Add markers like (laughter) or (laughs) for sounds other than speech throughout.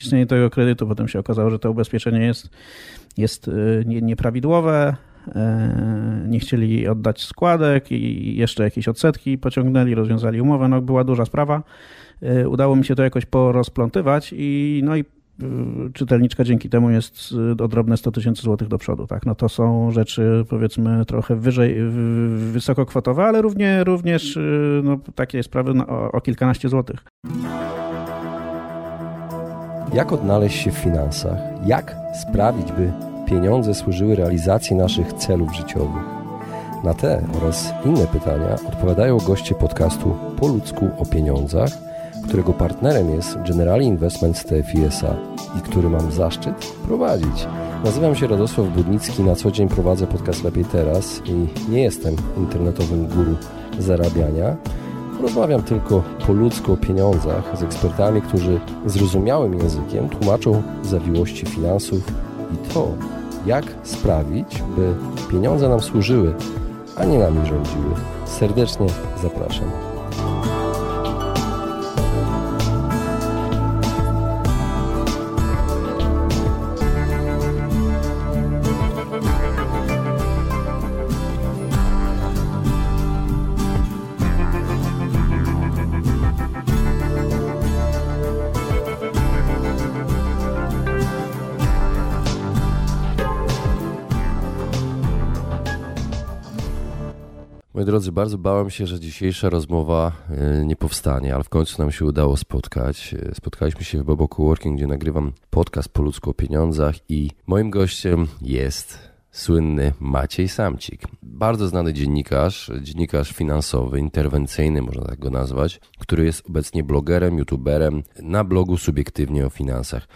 istnienie tego kredytu. Potem się okazało, że to ubezpieczenie jest, jest nieprawidłowe. Nie chcieli oddać składek i jeszcze jakieś odsetki pociągnęli, rozwiązali umowę. No, była duża sprawa. Udało mi się to jakoś porozplątywać i no i Y, czytelniczka dzięki temu jest o drobne 100 tysięcy złotych do przodu. Tak? No to są rzeczy powiedzmy trochę wyżej, wysokokwotowe, ale równie, również y, no, takie sprawy no, o, o kilkanaście złotych. Jak odnaleźć się w finansach? Jak sprawić, by pieniądze służyły realizacji naszych celów życiowych? Na te oraz inne pytania odpowiadają goście podcastu Po ludzku o pieniądzach – którego partnerem jest Generali Investment TFISA i który mam zaszczyt prowadzić. Nazywam się Radosław Budnicki, na co dzień prowadzę podcast Lepiej Teraz i nie jestem internetowym guru zarabiania. Rozmawiam tylko po ludzku o pieniądzach z ekspertami, którzy zrozumiałym językiem tłumaczą zawiłości finansów i to, jak sprawić, by pieniądze nam służyły, a nie nami rządziły. Serdecznie zapraszam. Drodzy, bardzo bałem się, że dzisiejsza rozmowa e, nie powstanie, ale w końcu nam się udało spotkać. E, spotkaliśmy się w Bobo Coworking, gdzie nagrywam podcast po ludzku o pieniądzach i moim gościem jest słynny Maciej Samcik. Bardzo znany dziennikarz, dziennikarz finansowy, interwencyjny można tak go nazwać, który jest obecnie blogerem, youtuberem na blogu Subiektywnie o Finansach.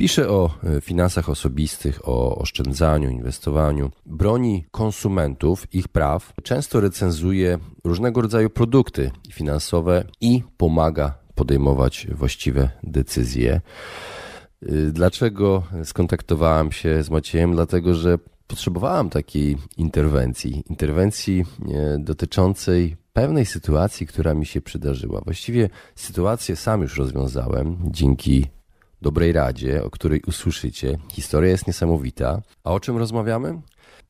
Pisze o e, finansach osobistych, o oszczędzaniu, inwestowaniu, broni konsumentów, ich praw, często recenzuje różnego rodzaju produkty finansowe i pomaga podejmować właściwe decyzje. E, dlaczego skontaktowałem się z Maciejem? Dlatego, że potrzebowałem takiej interwencji, interwencji e, dotyczącej pewnej sytuacji, która mi się przydarzyła. Właściwie sytuację sam już rozwiązałem dzięki dobrej radzie, o której usłyszycie. Historia jest niesamowita. A o czym rozmawiamy?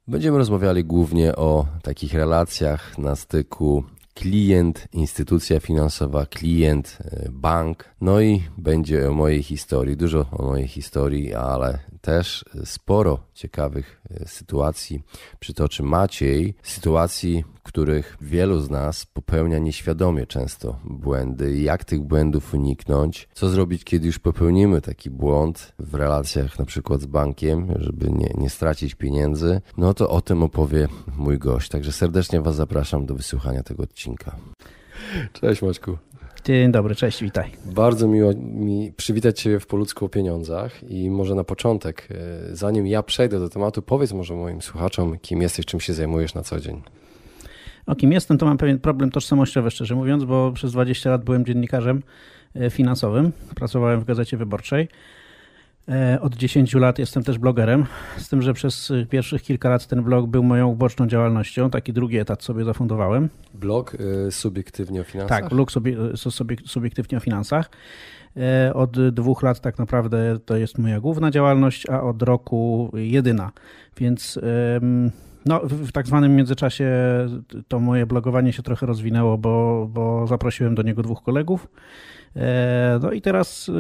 Będziemy rozmawiali głównie o takich relacjach na styku klient, instytucja finansowa, klient, e, bank. No i będzie o mojej historii, dużo o mojej historii, ale też sporo ciekawych e, sytuacji przytoczy Maciej. Sytuacji, których wielu z nas popełnia nieświadomie często błędy. Jak tych błędów uniknąć? Co zrobić, kiedy już popełnimy taki błąd w relacjach na przykład z bankiem, żeby nie, nie stracić pieniędzy? No to o tym opowie mój gość. Także serdecznie Was zapraszam do wysłuchania tego odcinka. Cześć Maćku. Dzień dobry, cześć, witaj. Bardzo miło mi przywitać Cię w Poludzku o pieniądzach i może na początek, e, zanim ja przejdę do tematu, powiedz może moim słuchaczom, kim jesteś, czym się zajmujesz na co dzień. O kim jestem, to mam pewien problem tożsamościowy, szczerze mówiąc, bo przez 20 lat byłem dziennikarzem e, finansowym, pracowałem w Gazecie Wyborczej. E, od 10 lat jestem też blogerem, z tym, że przez pierwszych kilka lat ten blog był moją uboczną działalnością. Taki drugi etat sobie zafundowałem. Blog y, subiektywnie o finansach? Tak, blog subie, subiektywnie o finansach. E, od dwóch lat tak naprawdę to jest moja główna działalność, a od roku jedyna. Więc no, w tak zwanym międzyczasie to moje blogowanie się trochę rozwinęło, bo, bo zaprosiłem do niego dwóch kolegów. E, no i teraz y,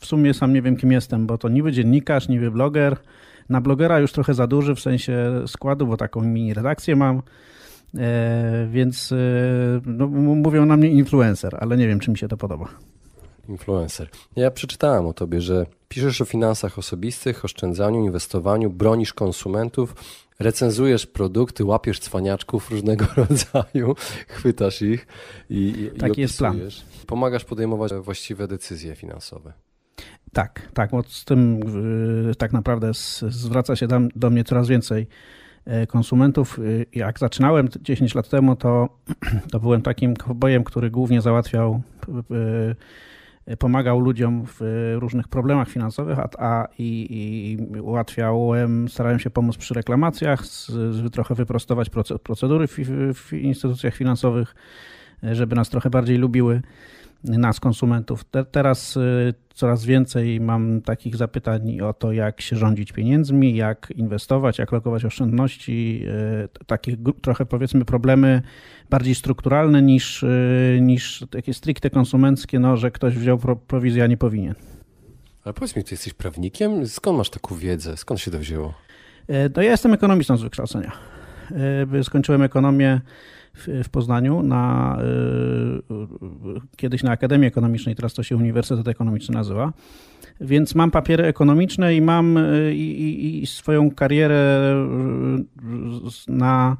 w sumie sam nie wiem, kim jestem, bo to niby dziennikarz, niby bloger. Na blogera już trochę za duży w sensie składu, bo taką mini redakcję mam. E, więc y, no, mówią na mnie influencer, ale nie wiem, czy mi się to podoba. Influencer. Ja przeczytałem o tobie, że piszesz o finansach osobistych, oszczędzaniu, inwestowaniu, bronisz konsumentów, recenzujesz produkty, łapiesz cwaniaczków różnego (laughs) rodzaju, chwytasz ich i, Taki i jest plan. Pomagasz podejmować właściwe decyzje finansowe. Tak, tak, bo z tym y, tak naprawdę zwraca się do mnie coraz więcej y, konsumentów. Y, jak zaczynałem 10 lat temu, to, (clears throat) to byłem takim bojem, który głównie załatwiał pomagał ludziom w różnych problemach finansowych, a, a i, i, ułatwiałem, starałem się pomóc przy reklamacjach, z, z, trochę wyprostować procedury w, w, instytucjach finansowych, żeby nas trochę bardziej lubiły. Nas, konsumentów. Te, teraz coraz więcej mam takich zapytań o to, jak się rządzić pieniędzmi, jak inwestować, jak lokować oszczędności, takie trochę powiedzmy problemy bardziej strukturalne niż, niż takie stricte konsumenckie, no, że ktoś wziął prowizję, a nie powinien. Ale powiedz mi, ty jesteś prawnikiem? Skąd masz taką wiedzę? Skąd się to wzięło? No ja jestem ekonomistą z wykształcenia. Skończyłem ekonomię w, w Poznaniu, na, e, kiedyś na Akademii Ekonomicznej, teraz to się Uniwersytet Ekonomiczny nazywa. Więc mam papiery ekonomiczne i mam i, i, i swoją karierę na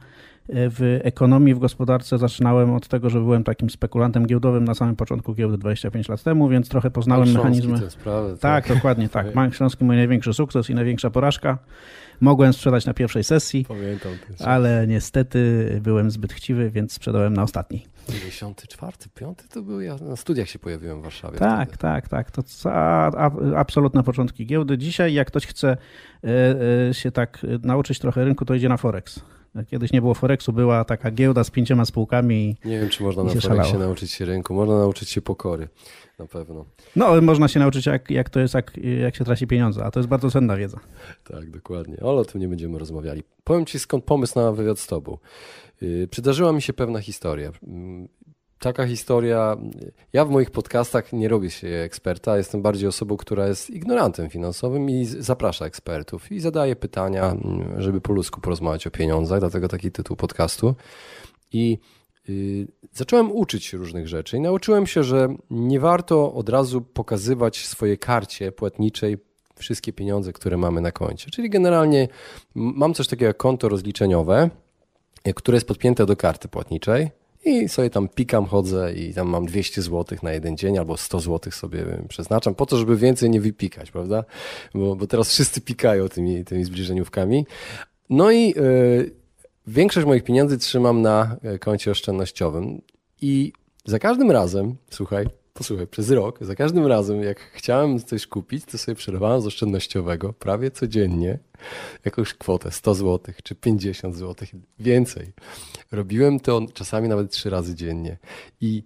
w ekonomii, w gospodarce zaczynałem od tego, że byłem takim spekulantem giełdowym na samym początku giełdy 25 lat temu, więc trochę poznałem mechanizmy. Sprawy, tak, tak, dokładnie tak. Bank Śląski mój największy sukces i największa porażka. Mogłem sprzedać na pierwszej sesji, Pamiętam ale niestety byłem zbyt chciwy, więc sprzedałem na ostatniej. 94, 5 to był ja na studiach się pojawiłem w Warszawie. Tak, wtedy. tak, tak. To absolutne początki giełdy. Dzisiaj, jak ktoś chce e, e, się tak nauczyć trochę rynku, to idzie na Forex. Kiedyś nie było Forexu, była taka giełda z pięcioma spółkami. Nie wiem, czy można na Forexie nauczyć się rynku. Można nauczyć się pokory, na pewno. No, można się nauczyć, jak, jak to jest, jak, jak się traci pieniądze, a to jest bardzo cenna wiedza. Tak, dokładnie. Ale o tym nie będziemy rozmawiali. Powiem Ci, skąd pomysł na wywiad z Tobą. Yy, przydarzyła mi się pewna historia taka historia. Ja w moich podcastach nie robię się eksperta, jestem bardziej osobą, która jest ignorantem finansowym i zaprasza ekspertów i zadaje pytania, żeby po ludzku porozmawiać o pieniądzach, dlatego taki tytuł podcastu. I yy, zacząłem uczyć się różnych rzeczy i nauczyłem się, że nie warto od razu pokazywać swojej karcie płatniczej wszystkie pieniądze, które mamy na koncie. Czyli generalnie mam coś takiego jak konto rozliczeniowe, które jest podpięte do karty płatniczej i sobie tam pikam, chodzę i tam mam 200 zł na jeden dzień albo 100 zł sobie przeznaczam po to, żeby więcej nie wypikać, prawda? Bo, bo teraz wszyscy pikają tymi, tymi zbliżeniówkami. No i yy, większość moich pieniędzy trzymam na e, koncie oszczędnościowym i za każdym razem, słuchaj, posłuchaj, przez rok, za każdym razem, jak chciałem coś kupić, to sobie przerywałem z oszczędnościowego prawie codziennie jakąś kwotę 100 zł czy 50 zł, więcej. Robiłem to czasami nawet trzy razy dziennie. I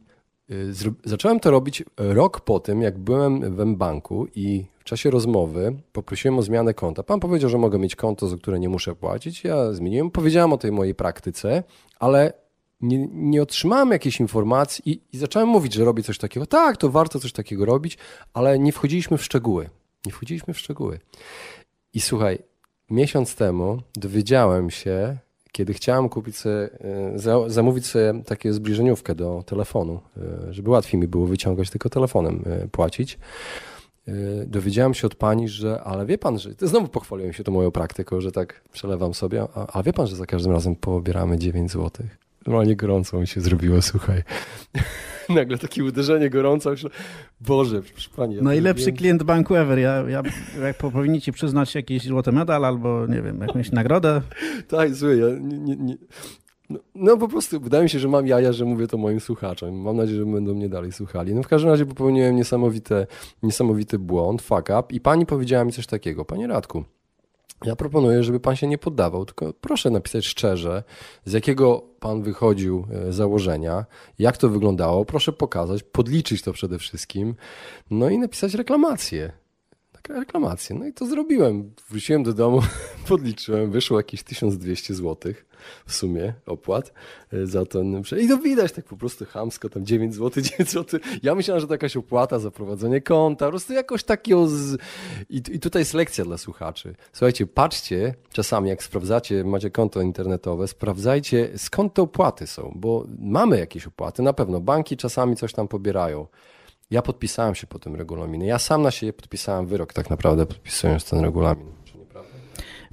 y, zacząłem to robić rok po tym, jak byłem w banku i w czasie rozmowy poprosiłem o zmianę konta. Pan powiedział, że mogę mieć konto, za które nie muszę płacić. Ja zmieniłem, powiedziałem o tej mojej praktyce, ale nie, nie otrzymałem jakiejś informacji i, i, zacząłem mówić, że robię coś takiego. Tak, to warto coś takiego robić, ale nie wchodziliśmy w szczegóły. Nie wchodziliśmy w szczegóły. I słuchaj, miesiąc temu dowiedziałem się, kiedy chciałem kupić sobie, e, zamówić sobie takie zbliżeniówkę do telefonu, e, żeby łatwiej mi było wyciągać tylko telefonem e, płacić. Dowiedziałem się od pani, że, ale wie pan, że, znowu pochwaliłem się tą moją praktyką, że tak przelewam sobie, ale wie pan, że za każdym razem pobieramy 9 złotych. Normalnie gorąco mi się zrobiło, słuchaj. (laughs) Nagle takie uderzenie gorąco. Myślę, Boże, proszę pani. Ja Najlepszy klient banku ever. Ja, ja, jak powinni ci przyznać jakiś złoty medal albo, nie wiem, jakąś nagrodę. (laughs) tak, słuchaj, ja nie, nie, nie. No, no, po prostu wydaje mi się, że mam jaja, że mówię to moim słuchaczom. Mam nadzieję, że będą mnie dalej słuchali. No w każdym razie popełniłem niesamowite, niesamowity błąd, fuck up i pani powiedziała mi coś takiego. Panie Radku, ja proponuję, żeby pan się nie poddawał, tylko proszę napisać szczerze, z jakiego pan wychodził e, założenia, jak to wyglądało, proszę pokazać, podliczyć to przede wszystkim, no i napisać reklamację. Reklamację. No i to zrobiłem. Wróciłem do domu, (laughs) podliczyłem, wyszło jakieś 1200 złotych w sumie opłat e, za ten. I to widać tak po prostu hamsko, tam 9 zł, 9 zł. Ja myślałem, że to jakaś opłata za prowadzenie konta, po prostu jakoś takiego. Z... I, I tutaj jest lekcja dla słuchaczy. Słuchajcie, patrzcie czasami, jak sprawdzacie, macie konto internetowe, sprawdzajcie skąd te opłaty są, bo mamy jakieś opłaty, na pewno. Banki czasami coś tam pobierają. Ja podpisałem się po tym regulaminie. Ja sam na siebie podpisałem wyrok, tak naprawdę, podpisując ten regulamin.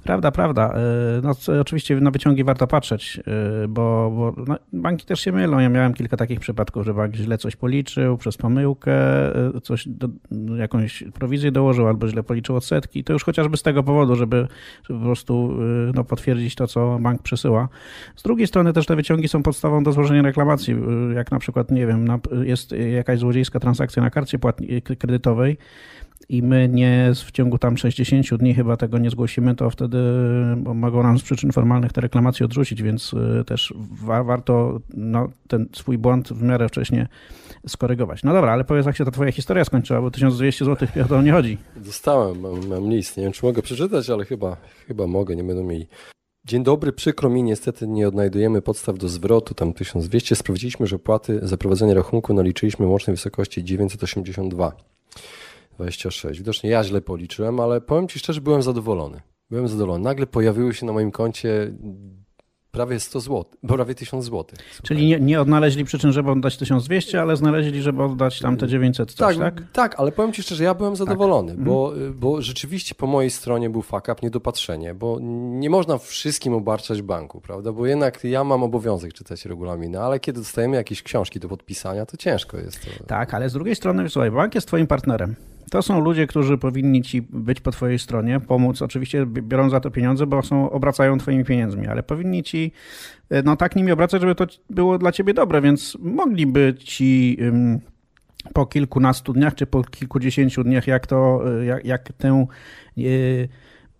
Prawda, prawda. E, no, oczywiście na wyciągi warto patrzeć, e, bo, bo no, banki też się mylą. Ja miałem kilka takich przypadków, że bank źle coś policzył przez pomyłkę, e, coś do, jakąś prowizję dołożył albo źle policzył odsetki. To już chociażby z tego powodu, żeby, żeby po prostu no, potwierdzić to, co bank przesyła. Z drugiej strony też te wyciągi są podstawą do złożenia reklamacji. Jak na przykład, nie wiem, jest jakaś złodziejska transakcja na karcie kredytowej, i my nie w ciągu tam 60 dni chyba tego nie zgłosimy, to wtedy mogą nam z przyczyn formalnych te reklamacje odrzucić, więc y, też wa warto no, ten swój błąd w miarę wcześnie skorygować. No dobra, ale powiedz, jak się ta twoja historia skończyła, bo 1200 zł to nie chodzi. Dostałem, mam, mam list, nie wiem czy mogę przeczytać, ale chyba, chyba mogę, nie będą mieli. Dzień dobry, przykro mi, niestety nie odnajdujemy podstaw do zwrotu, tam 1200. Sprawdziliśmy, że płaty za prowadzenie rachunku naliczyliśmy w łącznej wysokości 982. 26. Widocznie ja źle policzyłem, ale powiem Ci szczerze, byłem zadowolony. Byłem zadowolony. Nagle pojawiły się na moim koncie prawie 100 zł, prawie 1000 zł. Czyli nie, nie, odnaleźli przyczyn, żeby oddać 1200, ale znaleźli, żeby oddać tam te 900 coś, tak? Tak, tak ale powiem Ci szczerze, ja byłem zadowolony, tak. bo, mhm. bo rzeczywiście po mojej stronie był fuck up, niedopatrzenie, bo nie można wszystkim obarczać banku, prawda? Bo jednak ja mam obowiązek czytać regulaminy, ale kiedy dostajemy jakieś książki do podpisania, to ciężko jest to. Tak, ale z drugiej strony, słuchaj, bank jest Twoim partnerem. To są ludzie, którzy powinni ci być po twojej stronie, pomóc. Oczywiście biorą za to pieniądze, bo są, obracają twoimi pieniędzmi, ale powinni ci e, no tak nimi obracać, żeby to było dla ciebie dobre, więc mogliby ci po kilkunastu dniach, czy po kilkudziesięciu dniach, jak to, e, jak, jak tę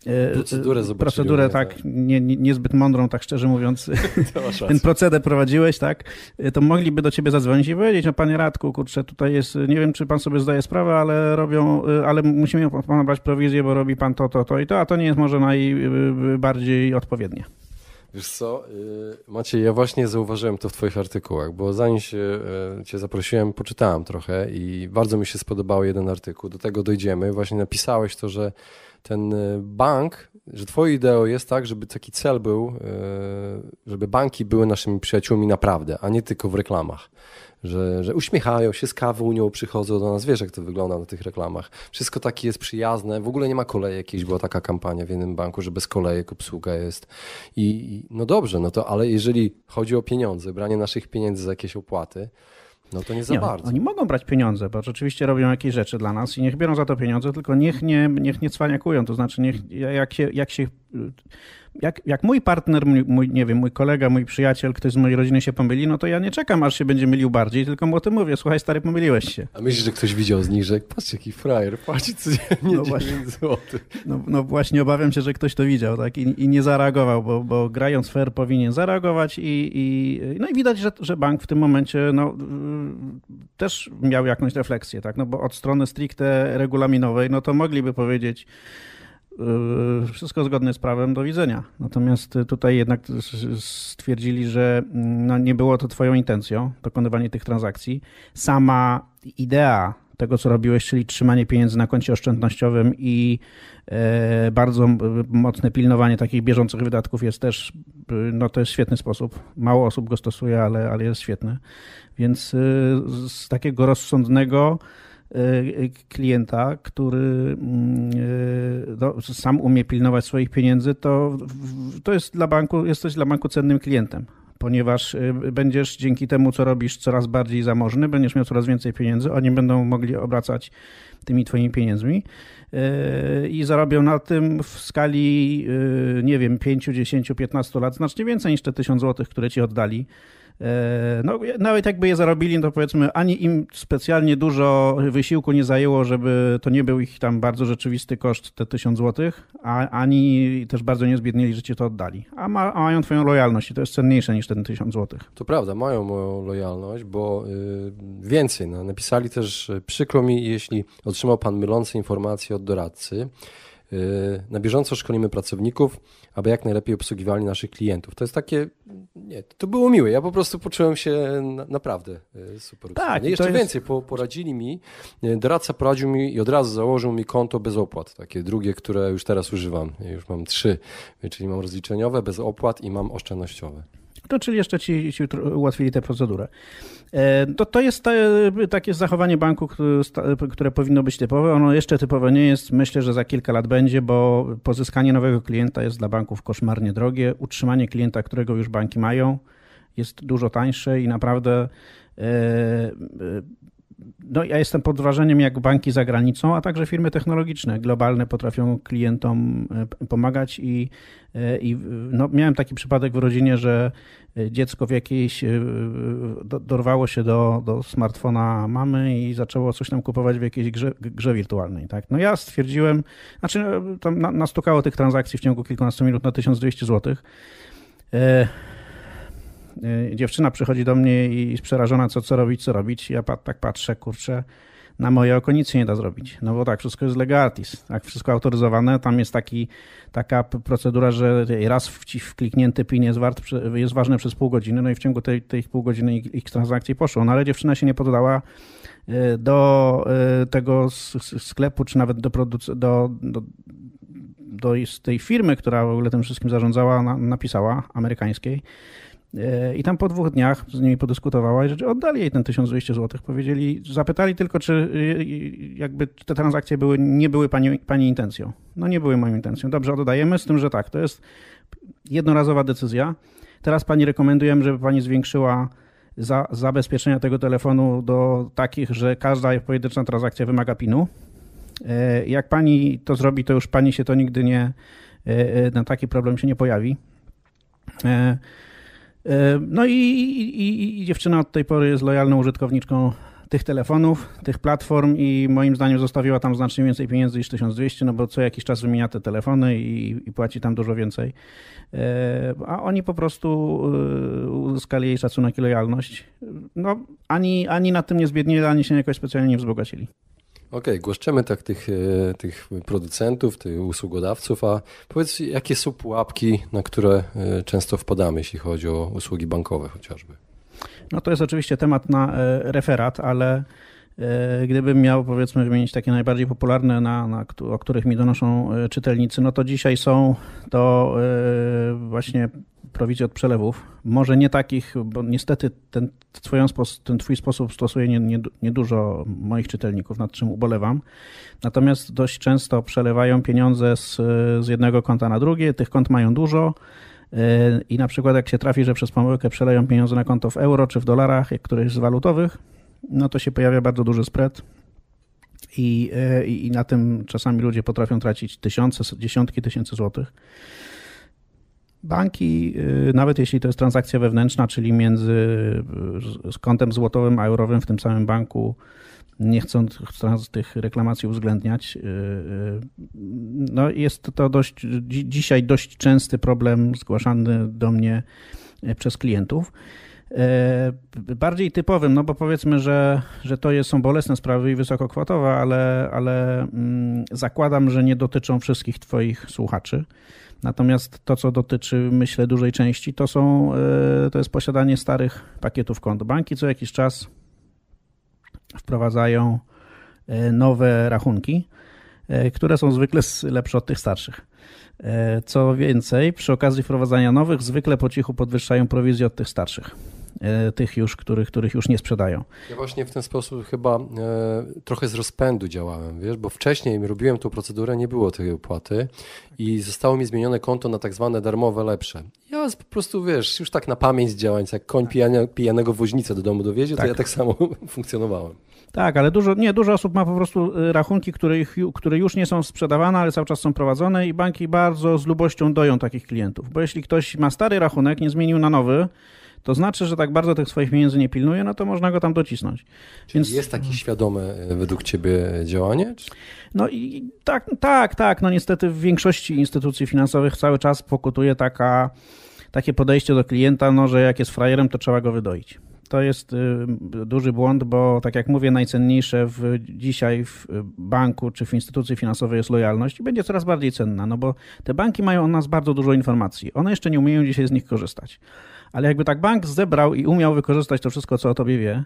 e, E, procedurę, procedurę tak, nie, nie, niezbyt mądrą, tak szczerze mówiąc, (laughs) (laughs) ten proceder prowadziłeś, tak, to mogliby do ciebie zadzwonić i powiedzieć, no panie Radku, kurczę, tutaj jest, nie wiem, czy pan sobie zdaje sprawę, ale robią, ale musimy pan brać prowizję, bo robi pan to, to, to i to, a to nie jest może najbardziej odpowiednie. Wiesz co, Maciej, ja właśnie zauważyłem to w Twoich artykułach, bo zanim się Cię zaprosiłem, poczytałem trochę i bardzo mi się spodobał jeden artykuł. Do tego dojdziemy. Właśnie napisałeś to, że ten y, bank, że twoją ideą jest tak, żeby taki cel był, y, żeby banki były naszymi przyjaciółmi naprawdę, a nie tylko w reklamach. Że, że uśmiechają się, z kawą przychodzą do nas. Wiesz, jak to wygląda na tych reklamach. Wszystko takie jest przyjazne. W ogóle nie ma kolejek. Jakieś była taka kampania w jednym banku, że bez kolejek obsługa jest. I no dobrze, no to ale jeżeli chodzi o pieniądze, branie naszych pieniędzy za jakieś opłaty, no to nie za nie, bardzo. Oni mogą brać pieniądze, bo rzeczywiście robią jakieś rzeczy dla nas i niech biorą za to pieniądze, tylko niech nie, niech nie cwaniakują. To znaczy, niech, jak się, jak się jak, jak mój partner, mój, mój, nie wiem, mój kolega, mój przyjaciel, ktoś z mojej rodziny się pomyli, no to ja nie czekam, aż się będzie mylił bardziej, tylko mu o tym mówię, słuchaj stary, pomyliłeś się. A myślisz, że ktoś widział z nich, że patrz jaki frajer, płaci codziennie no 9 zł. No, no, właśnie obawiam się, że ktoś to widział, tak, i, i nie zareagował, bo, bo grając fair powinien zareagować i, i, no i widać, że, że bank w tym momencie, no, też miał jakąś refleksję, tak, no bo od strony stricte regulaminowej, no to mogliby powiedzieć, wszystko zgodne z prawem, do widzenia. Natomiast tutaj jednak stwierdzili, że mm, no nie było to Twoją intencją, dokonywanie tych transakcji. Sama idea tego, co robiłeś, czyli trzymanie pieniędzy na koncie oszczędnościowym i e, bardzo mocne pilnowanie takich bieżących wydatków jest też, no to jest świetny sposób. Mało osób go stosuje, ale, ale jest świetny. Więc y, z takiego rozsądnego, klienta, który mm, e, no, sam umie pilnować swoich pieniędzy, to, to jest dla banku, jesteś dla banku cennym klientem ponieważ będziesz dzięki temu, co robisz, coraz bardziej zamożny, będziesz miał coraz więcej pieniędzy, oni będą mogli obracać tymi twoimi pieniędzmi i zarobią na tym w skali, nie wiem, 5, 10, 15 lat znacznie więcej niż te 1000 zł, które ci oddali no, nawet jakby je zarobili, to powiedzmy, ani im specjalnie dużo wysiłku nie zajęło, żeby to nie był ich tam bardzo rzeczywisty koszt, te 1000 zł, a, ani też bardzo nie zbiednili, że ci to oddali. A, ma, a mają twoją lojalność i to jest cenniejsze niż ten 1000 zł. To prawda, mają moją lojalność, bo y, więcej, no, napisali też, przykro mi, jeśli otrzymał pan mylące informacje od doradcy, Y, na bieżąco szkolimy pracowników, aby jak najlepiej obsługiwali naszych klientów. To jest takie, nie, to było miłe. Ja po prostu poczułem się na, naprawdę y, super. Tak, jeszcze jest... więcej, po, poradzili mi, y, doradca poradził mi i od razu założył mi konto bez opłat. Takie drugie, które już teraz używam. Już mam trzy, czyli mam rozliczeniowe, bez opłat i mam oszczędnościowe. To czyli jeszcze ci, ci ułatwili tę procedurę. E, to, to jest takie zachowanie banku, które powinno być typowe. Ono jeszcze typowe nie jest. Myślę, że za kilka lat będzie, bo pozyskanie nowego klienta jest dla banków koszmarnie drogie. Utrzymanie klienta, którego już banki mają, jest dużo tańsze i naprawdę e, e, no, ja jestem pod wrażeniem, jak banki za granicą, a także firmy technologiczne, globalne potrafią klientom pomagać i, i no, miałem taki przypadek w rodzinie, że dziecko w jakiejś dorwało się do, do smartfona mamy i zaczęło coś tam kupować w jakiejś grze, grze wirtualnej. Tak? No ja stwierdziłem, znaczy tam nastukało tych transakcji w ciągu kilkunastu minut na 1200 zł. Y, dziewczyna przychodzi do mnie i jest przerażona, co, co robić, co robić. Ja tak patrzę, kurczę, na moje oko nic się nie da zrobić. No bo tak, wszystko jest legatis, tak, wszystko autoryzowane. Tam jest taki, taka procedura, że raz wkliknięty PIN jest, wart, jest ważny przez pół godziny, no i w ciągu tej, tej pół godziny ich transakcji poszło. No ale dziewczyna się nie poddała y, do y, tego sklepu, czy nawet do, produc- do, do, do tej firmy, która w ogóle tym wszystkim zarządzała, napisała, amerykańskiej, I tam po dwóch dniach z nimi podyskutowała i że oddali jej ten 1200 zł. Powiedzieli, zapytali tylko, czy y, jakby te transakcje były, nie były pani, pani intencją. No nie były moją intencją. Dobrze, oddajemy z tym, że tak, to jest jednorazowa decyzja. Teraz pani rekomendujemy, żeby pani zwiększyła za, zabezpieczenia tego telefonu do takich, że każda pojedyncza transakcja wymaga PIN-u. E, jak pani to zrobi, to już pani się to nigdy nie, e, na taki problem się nie pojawi. E, no i, i, i, dziewczyna od tej pory jest lojalną użytkowniczką tych telefonów, tych platform i moim zdaniem zostawiła tam znacznie więcej pieniędzy niż 1200, no bo co jakiś czas wymienia te telefony i, i płaci tam dużo więcej. E, a oni po prostu e, uzyskali jej szacunek i lojalność. No, ani, ani na tym nie zbiednili, ani się jakoś specjalnie nie wzbogacili. Okay, głaszczemy tak tych, e, tych producentów, tych usługodawców, a powiedz, jakie są pułapki, na które e, często wpadamy, jeśli chodzi o usługi bankowe chociażby? No to jest oczywiście temat na e, referat, ale gdybym miał powiedzmy wymienić takie najbardziej popularne, na, na, o których mi donoszą czytelnicy, no to dzisiaj są to właśnie prowizje od przelewów. Może nie takich, bo niestety ten, twoją ten twój sposób stosuje niedużo nie, nie moich czytelników, nad czym ubolewam. Natomiast dość często przelewają pieniądze z, z jednego konta na drugie, tych kont mają dużo i na przykład jak się trafi, że przez pomyłkę przeleją pieniądze na konto w euro czy w dolarach, jak któreś z walutowych, no to się pojawia bardzo duży spread. I, i, I na tym czasami ludzie potrafią tracić tysiące, dziesiątki tysięcy złotych. Banki, y, nawet jeśli to jest transakcja wewnętrzna, czyli między y, kątem złotowym a eurowym w tym samym banku, nie chcą tych reklamacji uwzględniać. Y, no jest to dość, dzisiaj dość częsty problem zgłaszany do mnie przez klientów. Bardziej typowym, no bo powiedzmy, że, że to jest, są bolesne sprawy i wysokokwotowe, ale, ale mm, zakładam, że nie dotyczą wszystkich Twoich słuchaczy. Natomiast to, co dotyczy, myślę, dużej części, to, są, e, to jest posiadanie starych pakietów kont. Banki co jakiś czas wprowadzają e, nowe rachunki, e, które są zwykle lepsze od tych starszych. Co więcej, przy okazji wprowadzania nowych, zwykle po cichu podwyższają prowizję od tych starszych. E, tych już, których, których już nie sprzedają. Ja właśnie w ten sposób chyba e, trochę z rozpędu działałem, wiesz, bo wcześniej robiłem tą procedurę, nie było tej opłaty i zostało mi zmienione konto na tak zwane darmowe lepsze. Ja po prostu, wiesz, już tak na pamięć działając, jak koń pijania, pijanego woźnicę do domu dowiezie, tak. to ja tak samo (laughs) funkcjonowałem. Tak, ale dużo, nie, dużo osób ma po prostu y, rachunki, które, ich, które już nie są sprzedawane, ale cały czas są prowadzone i banki bardzo z lubością doją takich klientów. Bo jeśli ktoś ma stary rachunek, nie zmienił na nowy, to znaczy, że tak bardzo tych swoich pieniędzy nie pilnuje, no to można go tam docisnąć. Czyli Więc... jest takie świadome według ciebie działanie? No i tak, tak, tak. No niestety w większości instytucji finansowych cały czas pokutuje taka, takie podejście do klienta, no, że jak jest frajerem, to trzeba go wydoić. To jest y, duży błąd, bo tak jak mówię, najcenniejsze w, dzisiaj w banku czy w instytucji finansowej jest lojalność i będzie coraz bardziej cenna, no bo te banki mają o nas bardzo dużo informacji. One jeszcze nie umieją dzisiaj z nich korzystać. Ale jakby tak bank zebrał i umiał wykorzystać to wszystko, co o tobie wie,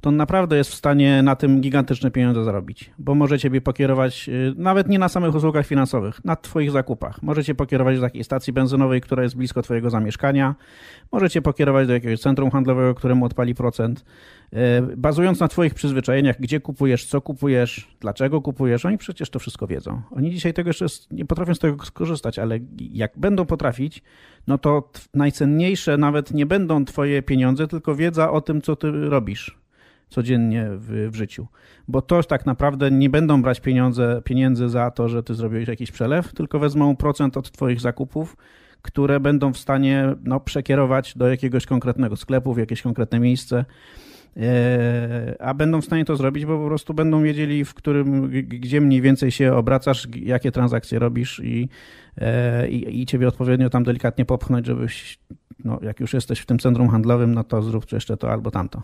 to on naprawdę jest w stanie na tym gigantyczne pieniądze zarobić, bo może ciebie pokierować y, nawet nie na samych usługach finansowych, na twoich zakupach. Możecie pokierować do takiej stacji benzynowej, która jest blisko twojego zamieszkania, możecie pokierować do jakiegoś centrum handlowego, któremu odpali procent. Y, bazując na twoich przyzwyczajeniach, gdzie kupujesz, co kupujesz, dlaczego kupujesz, oni przecież to wszystko wiedzą. Oni dzisiaj tego jeszcze nie potrafią z tego skorzystać, ale jak będą potrafić, no to najcenniejsze nawet nie będą twoje pieniądze, tylko wiedza o tym, co ty robisz codziennie w, w życiu. Bo to tak naprawdę nie będą brać pieniądze, pieniędzy za to, że ty zrobiłeś jakiś przelew, tylko wezmą procent od twoich zakupów, które będą w stanie no, przekierować do jakiegoś konkretnego sklepu, w jakieś konkretne miejsce. E, a będą w stanie to zrobić, bo po prostu będą wiedzieli, w którym, gdzie mniej więcej się obracasz, jakie transakcje robisz i, e, i, i ciebie odpowiednio tam delikatnie popchnąć, żebyś, no, jak już jesteś w tym centrum handlowym, no to zrób jeszcze to albo tamto.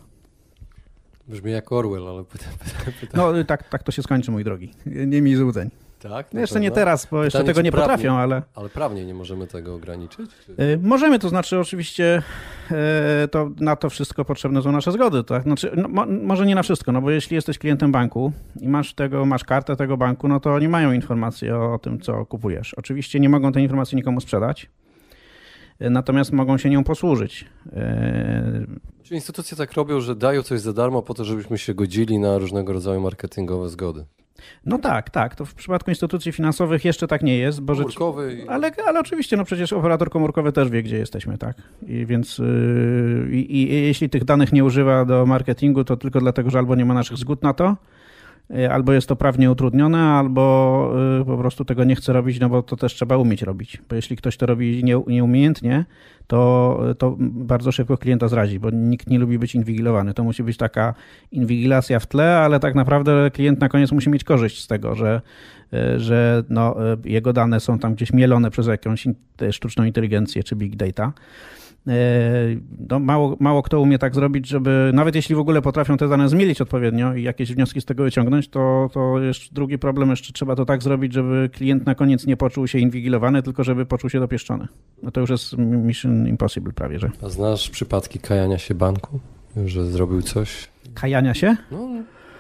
Brzmi jak Orwell, ale pytam. (laughs) pytam. No tak, tak to się skończy, mój drogi. Nie mi złudzeń. Tak? No jeszcze nie teraz, bo jeszcze tego nie prawnie, potrafią, ale... Ale prawnie nie możemy tego ograniczyć? Czy... Możemy, to znaczy oczywiście e, to na to wszystko potrzebne są nasze zgody, tak? Znaczy, no, mo, może nie na wszystko, no bo jeśli jesteś klientem banku i masz tego, masz kartę tego banku, no to oni mają informacje o tym, co kupujesz. Oczywiście nie mogą tej informacji nikomu sprzedać, natomiast mogą się nią posłużyć. E, Czy instytucje tak robią, że dają coś za darmo po to, żebyśmy się godzili na różnego rodzaju marketingowe zgody? No tak, tak. To w przypadku instytucji finansowych jeszcze tak nie jest. Bo Komórkowy. Rzecz... Ale, ale oczywiście, no przecież operator komórkowy też wie, gdzie jesteśmy, tak? I więc yy, i, i jeśli tych danych nie używa do marketingu, to tylko dlatego, że albo nie ma naszych zgód na to, albo jest to prawnie utrudnione, albo y, po prostu tego nie chce robić, no bo to też trzeba umieć robić. Bo jeśli ktoś to robi nie, nieumiejętnie, to, to bardzo szybko klienta zrazi, bo nikt nie lubi być inwigilowany. To musi być taka inwigilacja w tle, ale tak naprawdę klient na koniec musi mieć korzyść z tego, że, y, że no, jego dane są tam gdzieś mielone przez jakąś sztuczną inteligencję czy big data. E, no mało, mało kto umie tak zrobić, żeby nawet jeśli w ogóle potrafią te dane zmielić odpowiednio i jakieś wnioski z tego wyciągnąć, to, to jeszcze drugi problem, jeszcze trzeba to tak zrobić, żeby klient na koniec nie poczuł się inwigilowany, tylko żeby poczuł się dopieszczony. No to już jest mission impossible prawie, że. A znasz przypadki kajania się banku? Że zrobił coś? Kajania się? No,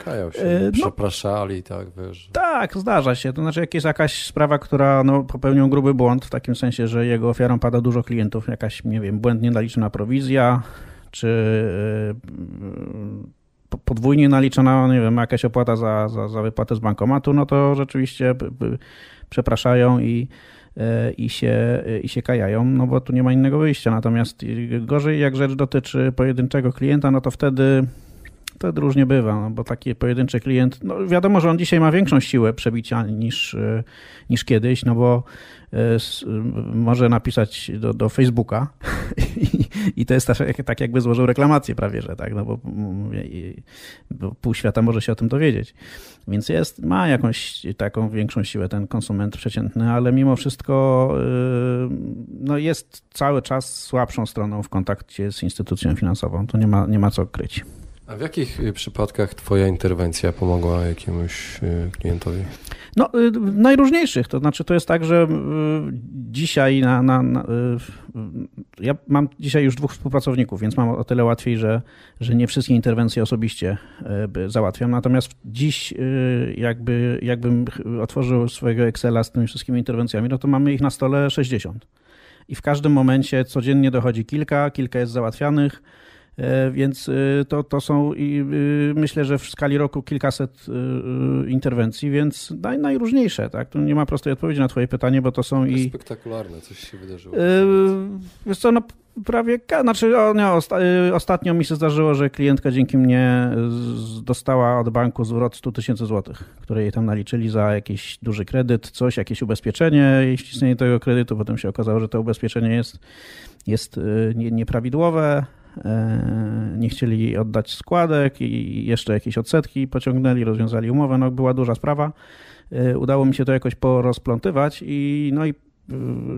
Kajał się, e, no, przepraszali, tak, wiesz. Tak, zdarza się. To znaczy, jak jest jakaś sprawa, która no, popełnił gruby błąd, w takim sensie, że jego ofiarą pada dużo klientów, jakaś, nie wiem, błędnie naliczona prowizja, czy yy, podwójnie naliczona, nie wiem, jakaś opłata za, za, za wypłatę z bankomatu, no to rzeczywiście przepraszają i e, i się, i się kajają, no bo tu nie ma innego wyjścia. Natomiast gorzej, jak rzecz dotyczy pojedynczego klienta, no to wtedy to różnie bywa, no bo taki pojedynczy klient, no wiadomo, że on dzisiaj ma większą siłę przebicia niż, e, niż kiedyś, no bo e, może napisać do, do Facebooka (laughs) i, i to jest tak, tak jakby złożył reklamację prawie, że tak, no bo, bo pół świata może się o tym dowiedzieć. Więc jest, ma jakąś taką większą siłę ten konsument przeciętny, ale mimo wszystko e, no jest cały czas słabszą stroną w kontakcie z instytucją finansową. To nie ma, nie ma co kryć. A w jakich y, przypadkach Twoja interwencja pomogła jakiemuś y, klientowi? No, y, najróżniejszych. To znaczy, to jest tak, że dzisiaj na, na, na, ja mam dzisiaj już dwóch współpracowników, więc mam o tyle łatwiej, że, że nie wszystkie interwencje osobiście załatwiam. Natomiast dziś, jakby, jakbym otworzył swojego Excela z tymi wszystkimi interwencjami, no to mamy ich na stole 60. I w każdym momencie codziennie dochodzi kilka, kilka jest załatwianych więc e, to, to są e, myślę, że w skali roku kilkaset interwencji, więc naj, najróżniejsze, tak? Tu nie ma prostej odpowiedzi na twoje pytanie, bo to są i... Spektakularne, coś się wydarzyło. Wiesz co, no prawie, znaczy o, nie, ostatnio mi się zdarzyło, że klientka dzięki mnie dostała od banku zwrot 100 tysięcy złotych, które jej tam naliczyli za jakiś duży kredyt, coś, jakieś ubezpieczenie i ściśnienie tego kredytu, potem się okazało, że to ubezpieczenie jest, jest nieprawidłowe, E, nie chcieli oddać składek i jeszcze jakieś odsetki pociągnęli, rozwiązali umowę. No, była duża sprawa. E, udało mi się to jakoś porozplątywać i no i e,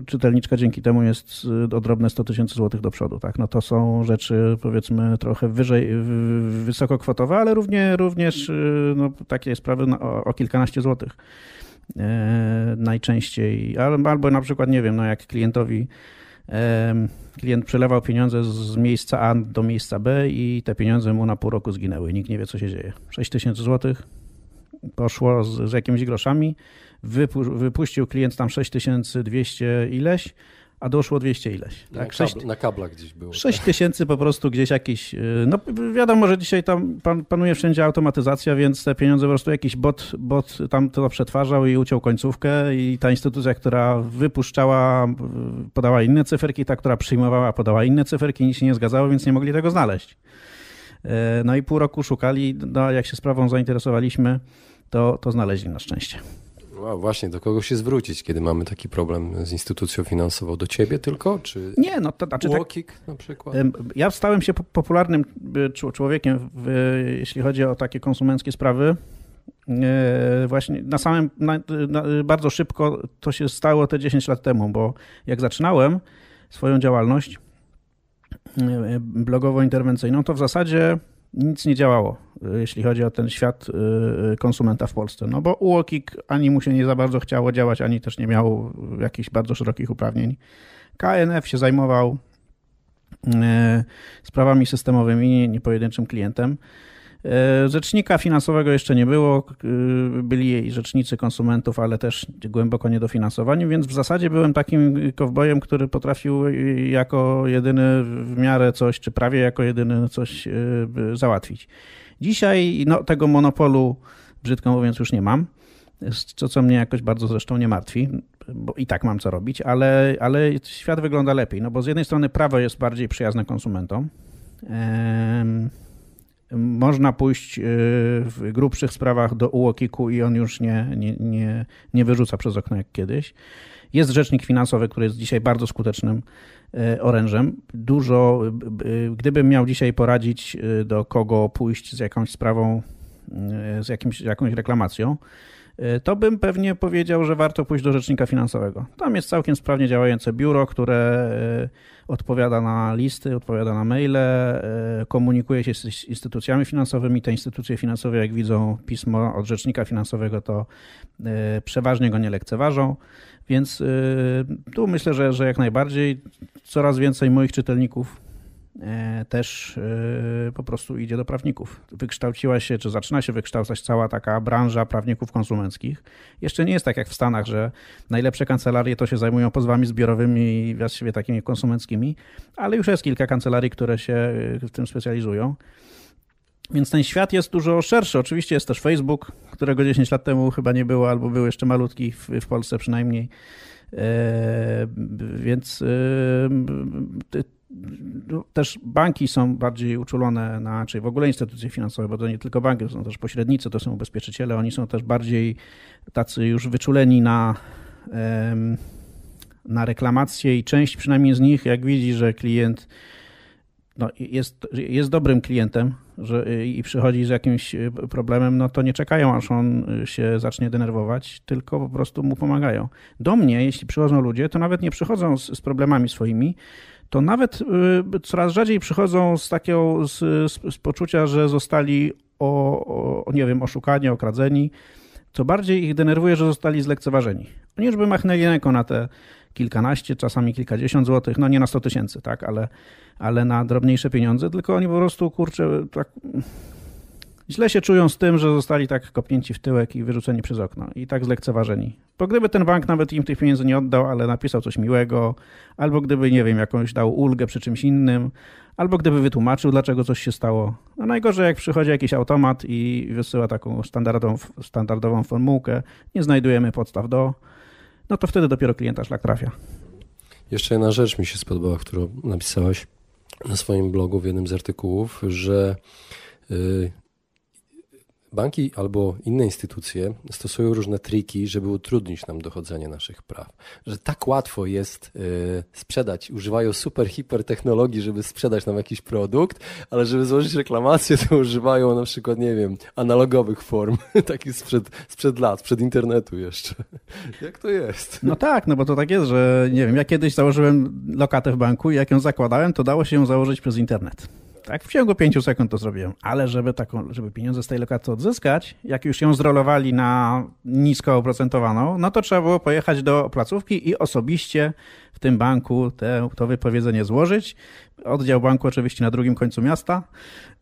czytelniczka dzięki temu jest o drobne 100 tysięcy złotych do przodu. Tak? No to są rzeczy powiedzmy trochę wyżej, wysokokwotowe, ale równie, również no, takie sprawy o, o kilkanaście złotych najczęściej. Albo na przykład, nie wiem, no jak klientowi klient przelewał pieniądze z miejsca A do miejsca B i te pieniądze mu na pół roku zginęły. Nikt nie wie, co się dzieje. 6 tysięcy złotych poszło z, z jakimiś groszami. Wypu, wypuścił klient tam 6200 ileś a doszło 200 ileś. Tak? Na, kabl, na kablach gdzieś było. 6 tak. tysięcy po prostu gdzieś jakiś, y, no wiadomo, że dzisiaj tam pan, panuje wszędzie automatyzacja, więc te pieniądze po prostu jakiś bot, bot tam to przetwarzał i uciął końcówkę i ta instytucja, która wypuszczała, podała inne cyferki, ta, która przyjmowała, podała inne cyferki, nic się nie zgadzało, więc nie mogli tego znaleźć. No i pół roku szukali, no jak się sprawą zainteresowaliśmy, to, to znaleźli na szczęście. No właśnie, do kogo się zwrócić, kiedy mamy taki problem z instytucją finansową? Do ciebie tylko? Czy nie, no to znaczy. Łokik tak, na przykład? Ja stałem się popularnym człowiekiem, w, jeśli chodzi o takie konsumenckie sprawy. E, właśnie na samym, na, na, bardzo szybko to się stało te 10 lat temu, bo jak zaczynałem swoją działalność e, blogowo-interwencyjną, to w zasadzie nic nie działało, jeśli chodzi o ten świat y, konsumenta w Polsce. No bo UOKiK ani mu się nie za bardzo chciało działać, ani też nie miał jakichś bardzo szerokich uprawnień. KNF się zajmował y, sprawami systemowymi, nie pojedynczym klientem. Rzecznika finansowego jeszcze nie było, byli rzecznicy konsumentów, ale też głęboko niedofinansowani, więc w zasadzie byłem takim kowbojem, który potrafił jako jedyny w miarę coś, czy prawie jako jedyny coś załatwić. Dzisiaj no, tego monopolu, brzydko mówiąc, już nie mam, co, co mnie jakoś bardzo zresztą nie martwi, bo i tak mam co robić, ale, ale świat wygląda lepiej, no bo z jednej strony prawo jest bardziej przyjazne konsumentom, można pójść y, w grubszych sprawach do UOKiK-u i on już nie, nie, nie, nie wyrzuca przez okno jak kiedyś. Jest rzecznik finansowy, który jest dzisiaj bardzo skutecznym orężem. Dużo, y, gdybym miał dzisiaj poradzić, do kogo pójść z jakąś sprawą, z jakimś, jakąś reklamacją, to bym pewnie powiedział, że warto pójść do rzecznika finansowego. Tam jest całkiem sprawnie działające biuro, które odpowiada na listy, odpowiada na maile, e, komunikuje się z instytucjami finansowymi. Te instytucje finansowe, jak widzą pismo od rzecznika finansowego, to przeważnie go nie lekceważą. Więc tu myślę, że, że jak najbardziej coraz więcej moich czytelników też e, po prostu idzie do prawników. Wykształciła się, czy zaczyna się wykształcać cała taka branża prawników konsumenckich. Jeszcze nie jest tak jak w Stanach, że najlepsze kancelarie to się zajmują pozwami zbiorowymi i właściwie takimi konsumenckimi, ale już jest kilka kancelarii, które się w tym specjalizują. Więc ten świat jest dużo szerszy. Oczywiście jest też Facebook, którego 10 lat temu chyba nie było, albo był jeszcze malutki w, w Polsce przynajmniej. E, więc też banki są bardziej uczulone na, czy w ogóle instytucje finansowe, bo to nie tylko banki, to są też pośrednicy, to są ubezpieczyciele, oni są też bardziej tacy już wyczuleni na, na reklamacje i część przynajmniej z nich, jak widzi, że klient no, jest, jest dobrym klientem że, i przychodzi z jakimś problemem, no to nie czekają, aż on się zacznie denerwować, tylko po prostu mu pomagają. Do mnie, jeśli przychodzą ludzie, to nawet nie przychodzą z, z problemami swoimi, to nawet y, coraz rzadziej przychodzą z takiego, z, z, poczucia, że zostali o, o, nie wiem, oszukani, okradzeni, to bardziej ich denerwuje, że zostali zlekceważeni. Oni już by machnęli ręką na te kilkanaście, czasami kilkadziesiąt złotych, no nie na sto tysięcy, tak, ale, ale na drobniejsze pieniądze, tylko oni po prostu, kurczę, tak źle się czują z tym, że zostali tak kopnięci w tyłek i wyrzuceni przez okno i tak zlekceważeni. Bo gdyby ten bank nawet im tych pieniędzy nie oddał, ale napisał coś miłego, albo gdyby, nie wiem, jakąś dał ulgę przy czymś innym, albo gdyby wytłumaczył, dlaczego coś się stało. No najgorzej, jak przychodzi jakiś automat i wysyła taką standardową, standardową formułkę, nie znajdujemy podstaw do, no to wtedy dopiero klienta szlak trafia. Jeszcze jedna rzecz mi się spodobała, którą napisałeś na swoim blogu w jednym z artykułów, że y, Banki albo inne instytucje stosują różne triki, żeby utrudnić nam dochodzenie naszych praw. Że tak łatwo jest y, sprzedać, używają super, hiper technologii, żeby sprzedać nam jakiś produkt, ale żeby złożyć reklamację, to używają na przykład, nie wiem, analogowych form, (laughs) takich sprzed, sprzed lat, sprzed internetu jeszcze. (laughs) Jak to jest? No tak, no bo to tak jest, że nie wiem, ja kiedyś założyłem lokatę w banku i jak ją zakładałem, to dało się ją założyć przez internet. Tak, w ciągu pięciu sekund to zrobiłem. Ale żeby, taką, żeby pieniądze z tej lokaty odzyskać, jak już ją zrolowali na nisko oprocentowaną, no to trzeba było pojechać do placówki i osobiście w tym banku te, to wypowiedzenie złożyć. Oddział banku oczywiście na drugim końcu miasta.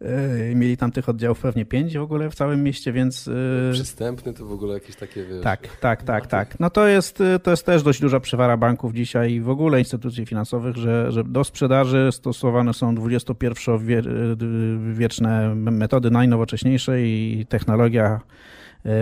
Yy, mieli tam tych oddziałów pewnie pięć w ogóle w całym mieście, więc... Yy, Przystępny to w ogóle jakieś takie, wiesz... Tak, tak, tak, tak. No to jest, yy, to jest też dość duża przewara banków dzisiaj i w ogóle instytucji finansowych, że, że do sprzedaży stosowane są XXI-wieczne metody najnowocześniejsze i technologia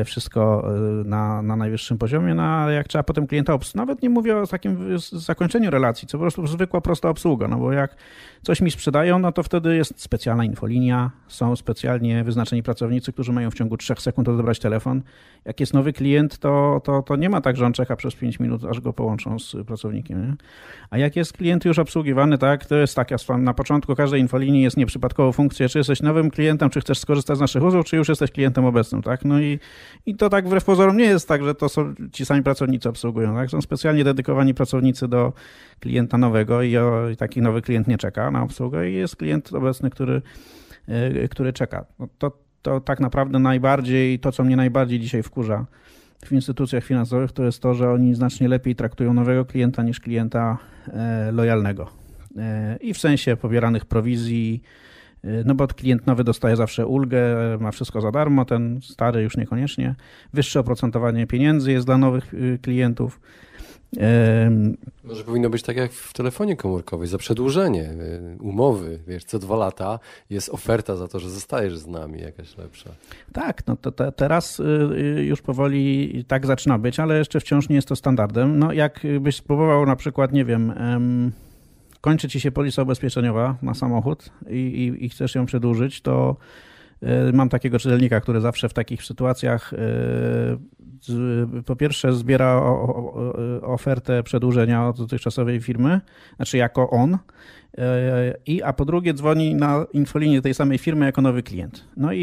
wszystko na, na najwyższym poziomie, no ale jak trzeba potem klienta obsługiwać, nawet nie mówię o takim zakończeniu relacji, co po prostu zwykła, prosta obsługa, no bo jak coś mi sprzedają, no to wtedy jest specjalna infolinia, są specjalnie wyznaczeni pracownicy, którzy mają w ciągu 3 sekund odebrać telefon. Jak jest nowy klient, to, to, to nie ma tak, że on czeka przez 5 minut, aż go połączą z pracownikiem. Nie? A jak jest klient już obsługiwany, tak, to jest tak, na początku każdej infolinii jest nieprzypadkowo funkcja, czy jesteś nowym klientem, czy chcesz skorzystać z naszych usług, czy już jesteś klientem obecnym, tak? No i, i to tak wbrew pozorom nie jest tak, że to są ci sami pracownicy obsługują, tak? Są specjalnie dedykowani pracownicy do klienta nowego i, o, i taki nowy klient nie czeka na obsługę i jest klient obecny, który, yy, który czeka. No to, to tak naprawdę najbardziej, to co mnie najbardziej dzisiaj wkurza, w instytucjach finansowych, to jest to, że oni znacznie lepiej traktują nowego klienta niż klienta e, lojalnego. E, I w sensie pobieranych prowizji, no bo klient nowy dostaje zawsze ulgę, ma wszystko za darmo, ten stary już niekoniecznie. Wyższe oprocentowanie pieniędzy jest dla nowych klientów. Może powinno być tak jak w telefonie komórkowej, za przedłużenie y, umowy, wiesz, co dwa lata jest oferta za to, że zostajesz z nami jakaś lepsza. Tak, no to te, teraz y, y, już powoli tak zaczyna być, ale jeszcze wciąż nie jest to standardem. No jakbyś spróbował na przykład, nie wiem, kończy ci się polisa ubezpieczeniowa na samochód i, i, i chcesz ją przedłużyć, to mam takiego czytelnika, który zawsze w takich sytuacjach po pierwsze zbiera ofertę przedłużenia od dotychczasowej firmy, znaczy jako on, e, i, a po drugie dzwoni na infolinię tej samej firmy jako nowy klient. No i,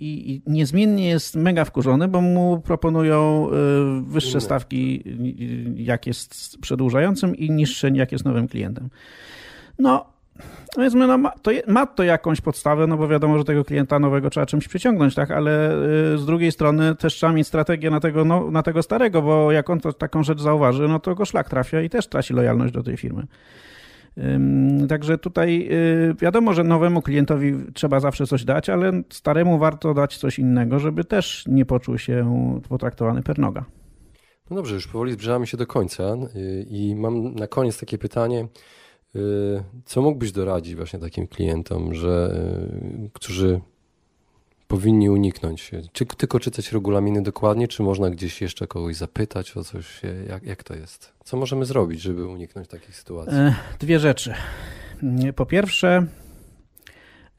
i, i niezmiennie jest mega wkurzony, bo mu proponują e, wyższe stawki jak jest przedłużającym i niższe jak jest nowym klientem. No No ma, to, ma to jakąś podstawę, no bo wiadomo, że tego klienta nowego trzeba czymś przyciągnąć, tak, ale y, z drugiej strony też trzeba mieć strategię na tego, no, na tego starego, bo jak on to, taką rzecz zauważy, no to go szlak trafia i też traci lojalność do tej firmy. Także tutaj y, wiadomo, że nowemu klientowi trzeba zawsze coś dać, ale staremu warto dać coś innego, żeby też nie poczuł się potraktowany per noga. No dobrze, już powoli zbliżamy się do końca y, i mam na koniec takie pytanie. Y, co mógłbyś doradzić właśnie takim klientom, że, y, którzy powinni uniknąć? Czy tylko czytać regulaminy dokładnie, czy można gdzieś jeszcze kogoś zapytać o coś? Jak, jak to jest? Co możemy zrobić, żeby uniknąć takich sytuacji? E, dwie rzeczy. Po pierwsze,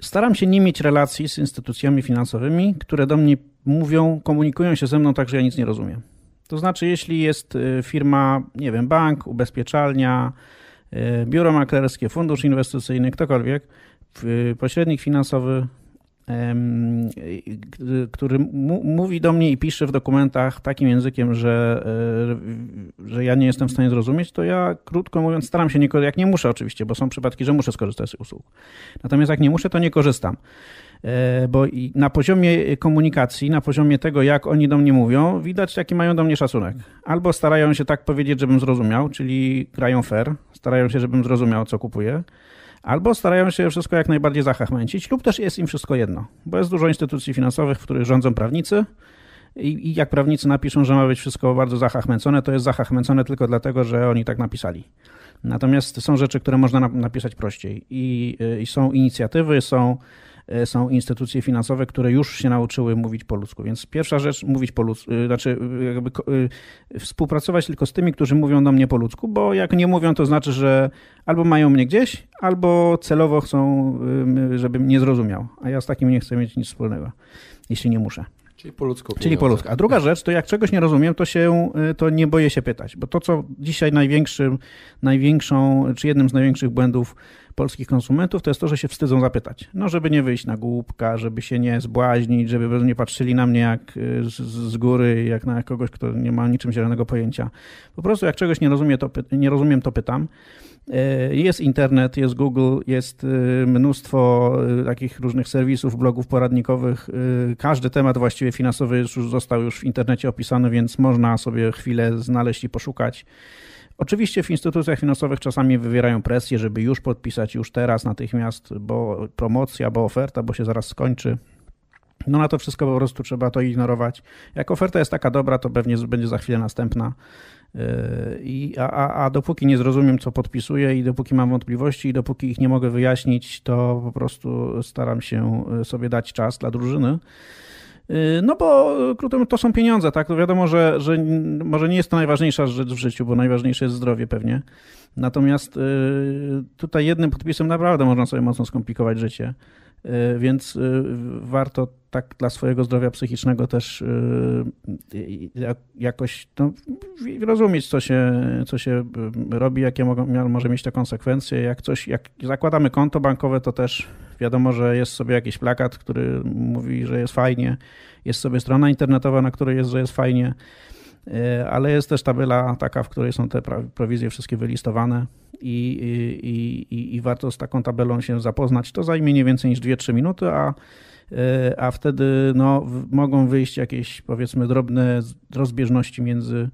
staram się nie mieć relacji z instytucjami finansowymi, które do mnie mówią, komunikują się ze mną tak, że ja nic nie rozumiem. To znaczy, jeśli jest y, firma, nie wiem, bank, ubezpieczalnia, biuro maklerskie, fundusz inwestycyjny, ktokolwiek, pośrednik finansowy, który mówi do mnie i pisze w dokumentach takim językiem, że, e, że ja nie jestem w stanie zrozumieć, to ja krótko mówiąc staram się, nie, jak nie muszę oczywiście, bo są przypadki, że muszę skorzystać z usług. Natomiast jak nie muszę, to nie korzystam. E, bo na poziomie komunikacji, na poziomie tego, jak oni do mnie mówią, widać, jaki mają do mnie szacunek. Albo starają się tak powiedzieć, żebym zrozumiał, czyli grają fair, starają się, żebym zrozumiał, co kupuję, albo starają się wszystko jak najbardziej zachachmęcić, lub też jest im wszystko jedno, bo jest dużo instytucji finansowych, w których rządzą prawnicy, i, jak prawnicy napiszą, że ma być wszystko bardzo zachachmęcone, to jest zachachmęcone tylko dlatego, że oni tak napisali. Natomiast są rzeczy, które można napisać prościej i, i są inicjatywy, są są instytucje finansowe, które już się nauczyły mówić po ludzku. Więc pierwsza rzecz, mówić po ludzku, e, znaczy e, jakby współpracować tylko z tymi, którzy mówią do mnie po ludzku, bo jak nie mówią, to znaczy, że albo mają mnie gdzieś, albo celowo chcą, żebym nie zrozumiał. A ja z takim nie chcę mieć nic wspólnego, jeśli nie muszę. Czyli po ludzku. Czyli po ludzku. A druga rzecz, to jak czegoś nie rozumiem, to się, to nie boję się pytać, bo to, co dzisiaj największym, największą, czy jednym z największych błędów polskich konsumentów, to jest to, że się wstydzą zapytać. No, żeby nie wyjść na głupka, żeby się nie zbłaźnić, żeby nie patrzyli na mnie jak y, z, z góry, jak na kogoś, kto nie ma niczym zielonego pojęcia. Po prostu jak czegoś nie, rozumiem, to, nie rozumiem, to pytam. Y, jest internet, jest Google, jest y, mnóstwo takich różnych serwisów, blogów poradnikowych. Każdy temat właściwie finansowy już został już w internecie opisany, więc można sobie chwilę znaleźć i poszukać. Oczywiście w instytucjach finansowych czasami wywierają presję, żeby już podpisać już teraz, natychmiast, bo promocja, bo oferta, bo się zaraz skończy. No na to wszystko po prostu trzeba to ignorować. Jak oferta jest taka dobra, to pewnie będzie za chwilę następna. Yy, I, a, a, a dopóki nie zrozumiem, co podpisuję i dopóki mam wątpliwości i dopóki ich nie mogę wyjaśnić, to po prostu staram się sobie dać czas dla drużyny. No bo krótko to są pieniądze, tak? To wiadomo, że, że może nie jest to najważniejsza rzecz w życiu, bo najważniejsze jest zdrowie pewnie. Natomiast tutaj jednym podpisem naprawdę można sobie mocno skomplikować życie. E, więc e, warto tak dla swojego zdrowia psychicznego też e, jakoś no, rozumieć, co się, co się robi, jakie mogą, może mieć te konsekwencje. Jak coś, jak zakładamy konto bankowe, to też wiadomo, że jest sobie jakiś plakat, który mówi, że jest fajnie, jest sobie strona internetowa, na której jest, że jest fajnie, ale jest też tabela taka, w której są te prowizje wszystkie wylistowane i, i, i, warto z taką tabelą się zapoznać. To zajmie nie więcej niż 2-3 minuty, a, e, a wtedy no, mogą wyjść jakieś powiedzmy drobne rozbieżności między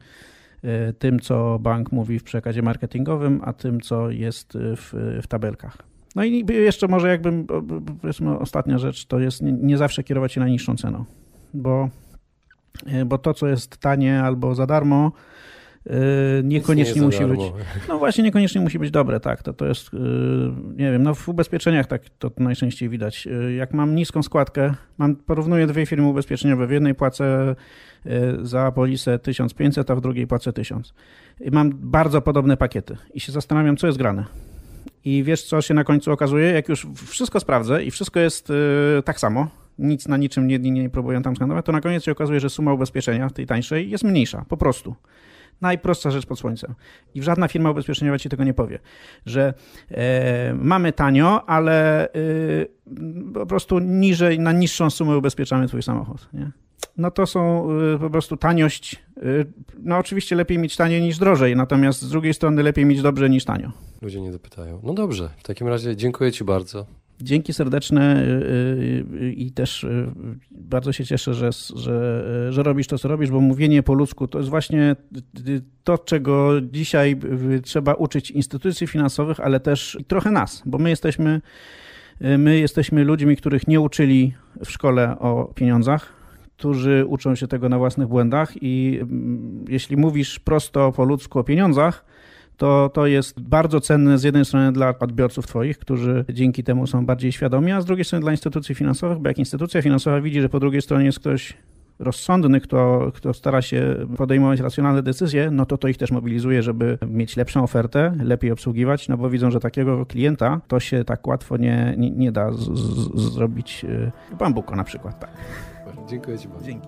e, tym, co bank mówi w przekazie marketingowym, a tym, co jest w, w tabelkach. No i jeszcze może jakbym, powiedzmy ostatnia rzecz, to jest nie zawsze kierować się na niższą ceną, bo, e, bo to, co jest tanie albo za darmo, niekoniecznie nie musi być. No właśnie, niekoniecznie musi być dobre, tak. To, to jest, y, nie wiem, no w ubezpieczeniach tak to najczęściej widać. Y, jak mam niską składkę, mam, porównuję dwie firmy ubezpieczeniowe. W jednej płacę za polisę 1500, a w drugiej płacę 1000. I mam bardzo podobne pakiety i się zastanawiam, co jest grane. I wiesz, co się na końcu okazuje? Jak już wszystko sprawdzę i wszystko jest tak samo, nic na niczym nie, nie próbuję tam skanować, to na koniec się okazuje, że suma ubezpieczenia tej tańszej jest mniejsza, po prostu. Najprostsza rzecz pod słońcem. I żadna firma ubezpieczeniowa ci tego nie powie, że e, mamy tanio, ale e, po prostu niżej, na niższą sumę ubezpieczamy twój samochód. Nie? No to są e, po prostu taniość. No oczywiście lepiej mieć taniej niż drożej, natomiast z drugiej strony lepiej mieć dobrze niż tanio. Ludzie nie dopytają. No dobrze, w takim razie dziękuję Ci bardzo. Dzięki serdeczne y, y, i też y, bardzo się cieszę, że, że, że robisz to, co robisz, bo mówienie po ludzku to jest właśnie to, czego dzisiaj trzeba uczyć instytucji finansowych, ale też trochę nas, bo my jesteśmy, my jesteśmy ludźmi, których nie uczyli w szkole o pieniądzach, którzy uczą się tego na własnych błędach i mm, jeśli mówisz prosto po ludzku o pieniądzach, to, to jest bardzo cenne z jednej strony dla odbiorców Twoich, którzy dzięki temu są bardziej świadomi, a z drugiej strony dla instytucji finansowych, bo jak instytucja finansowa widzi, że po drugiej stronie jest ktoś rozsądny, kto, kto stara się podejmować racjonalne decyzje, no to to ich też mobilizuje, żeby mieć lepszą ofertę, lepiej obsługiwać, no bo widzą, że takiego klienta to się tak łatwo nie, nie, nie da z, z, zrobić w bambuko na przykład. Tak. Dziękuję Ci bardzo. Dzięki.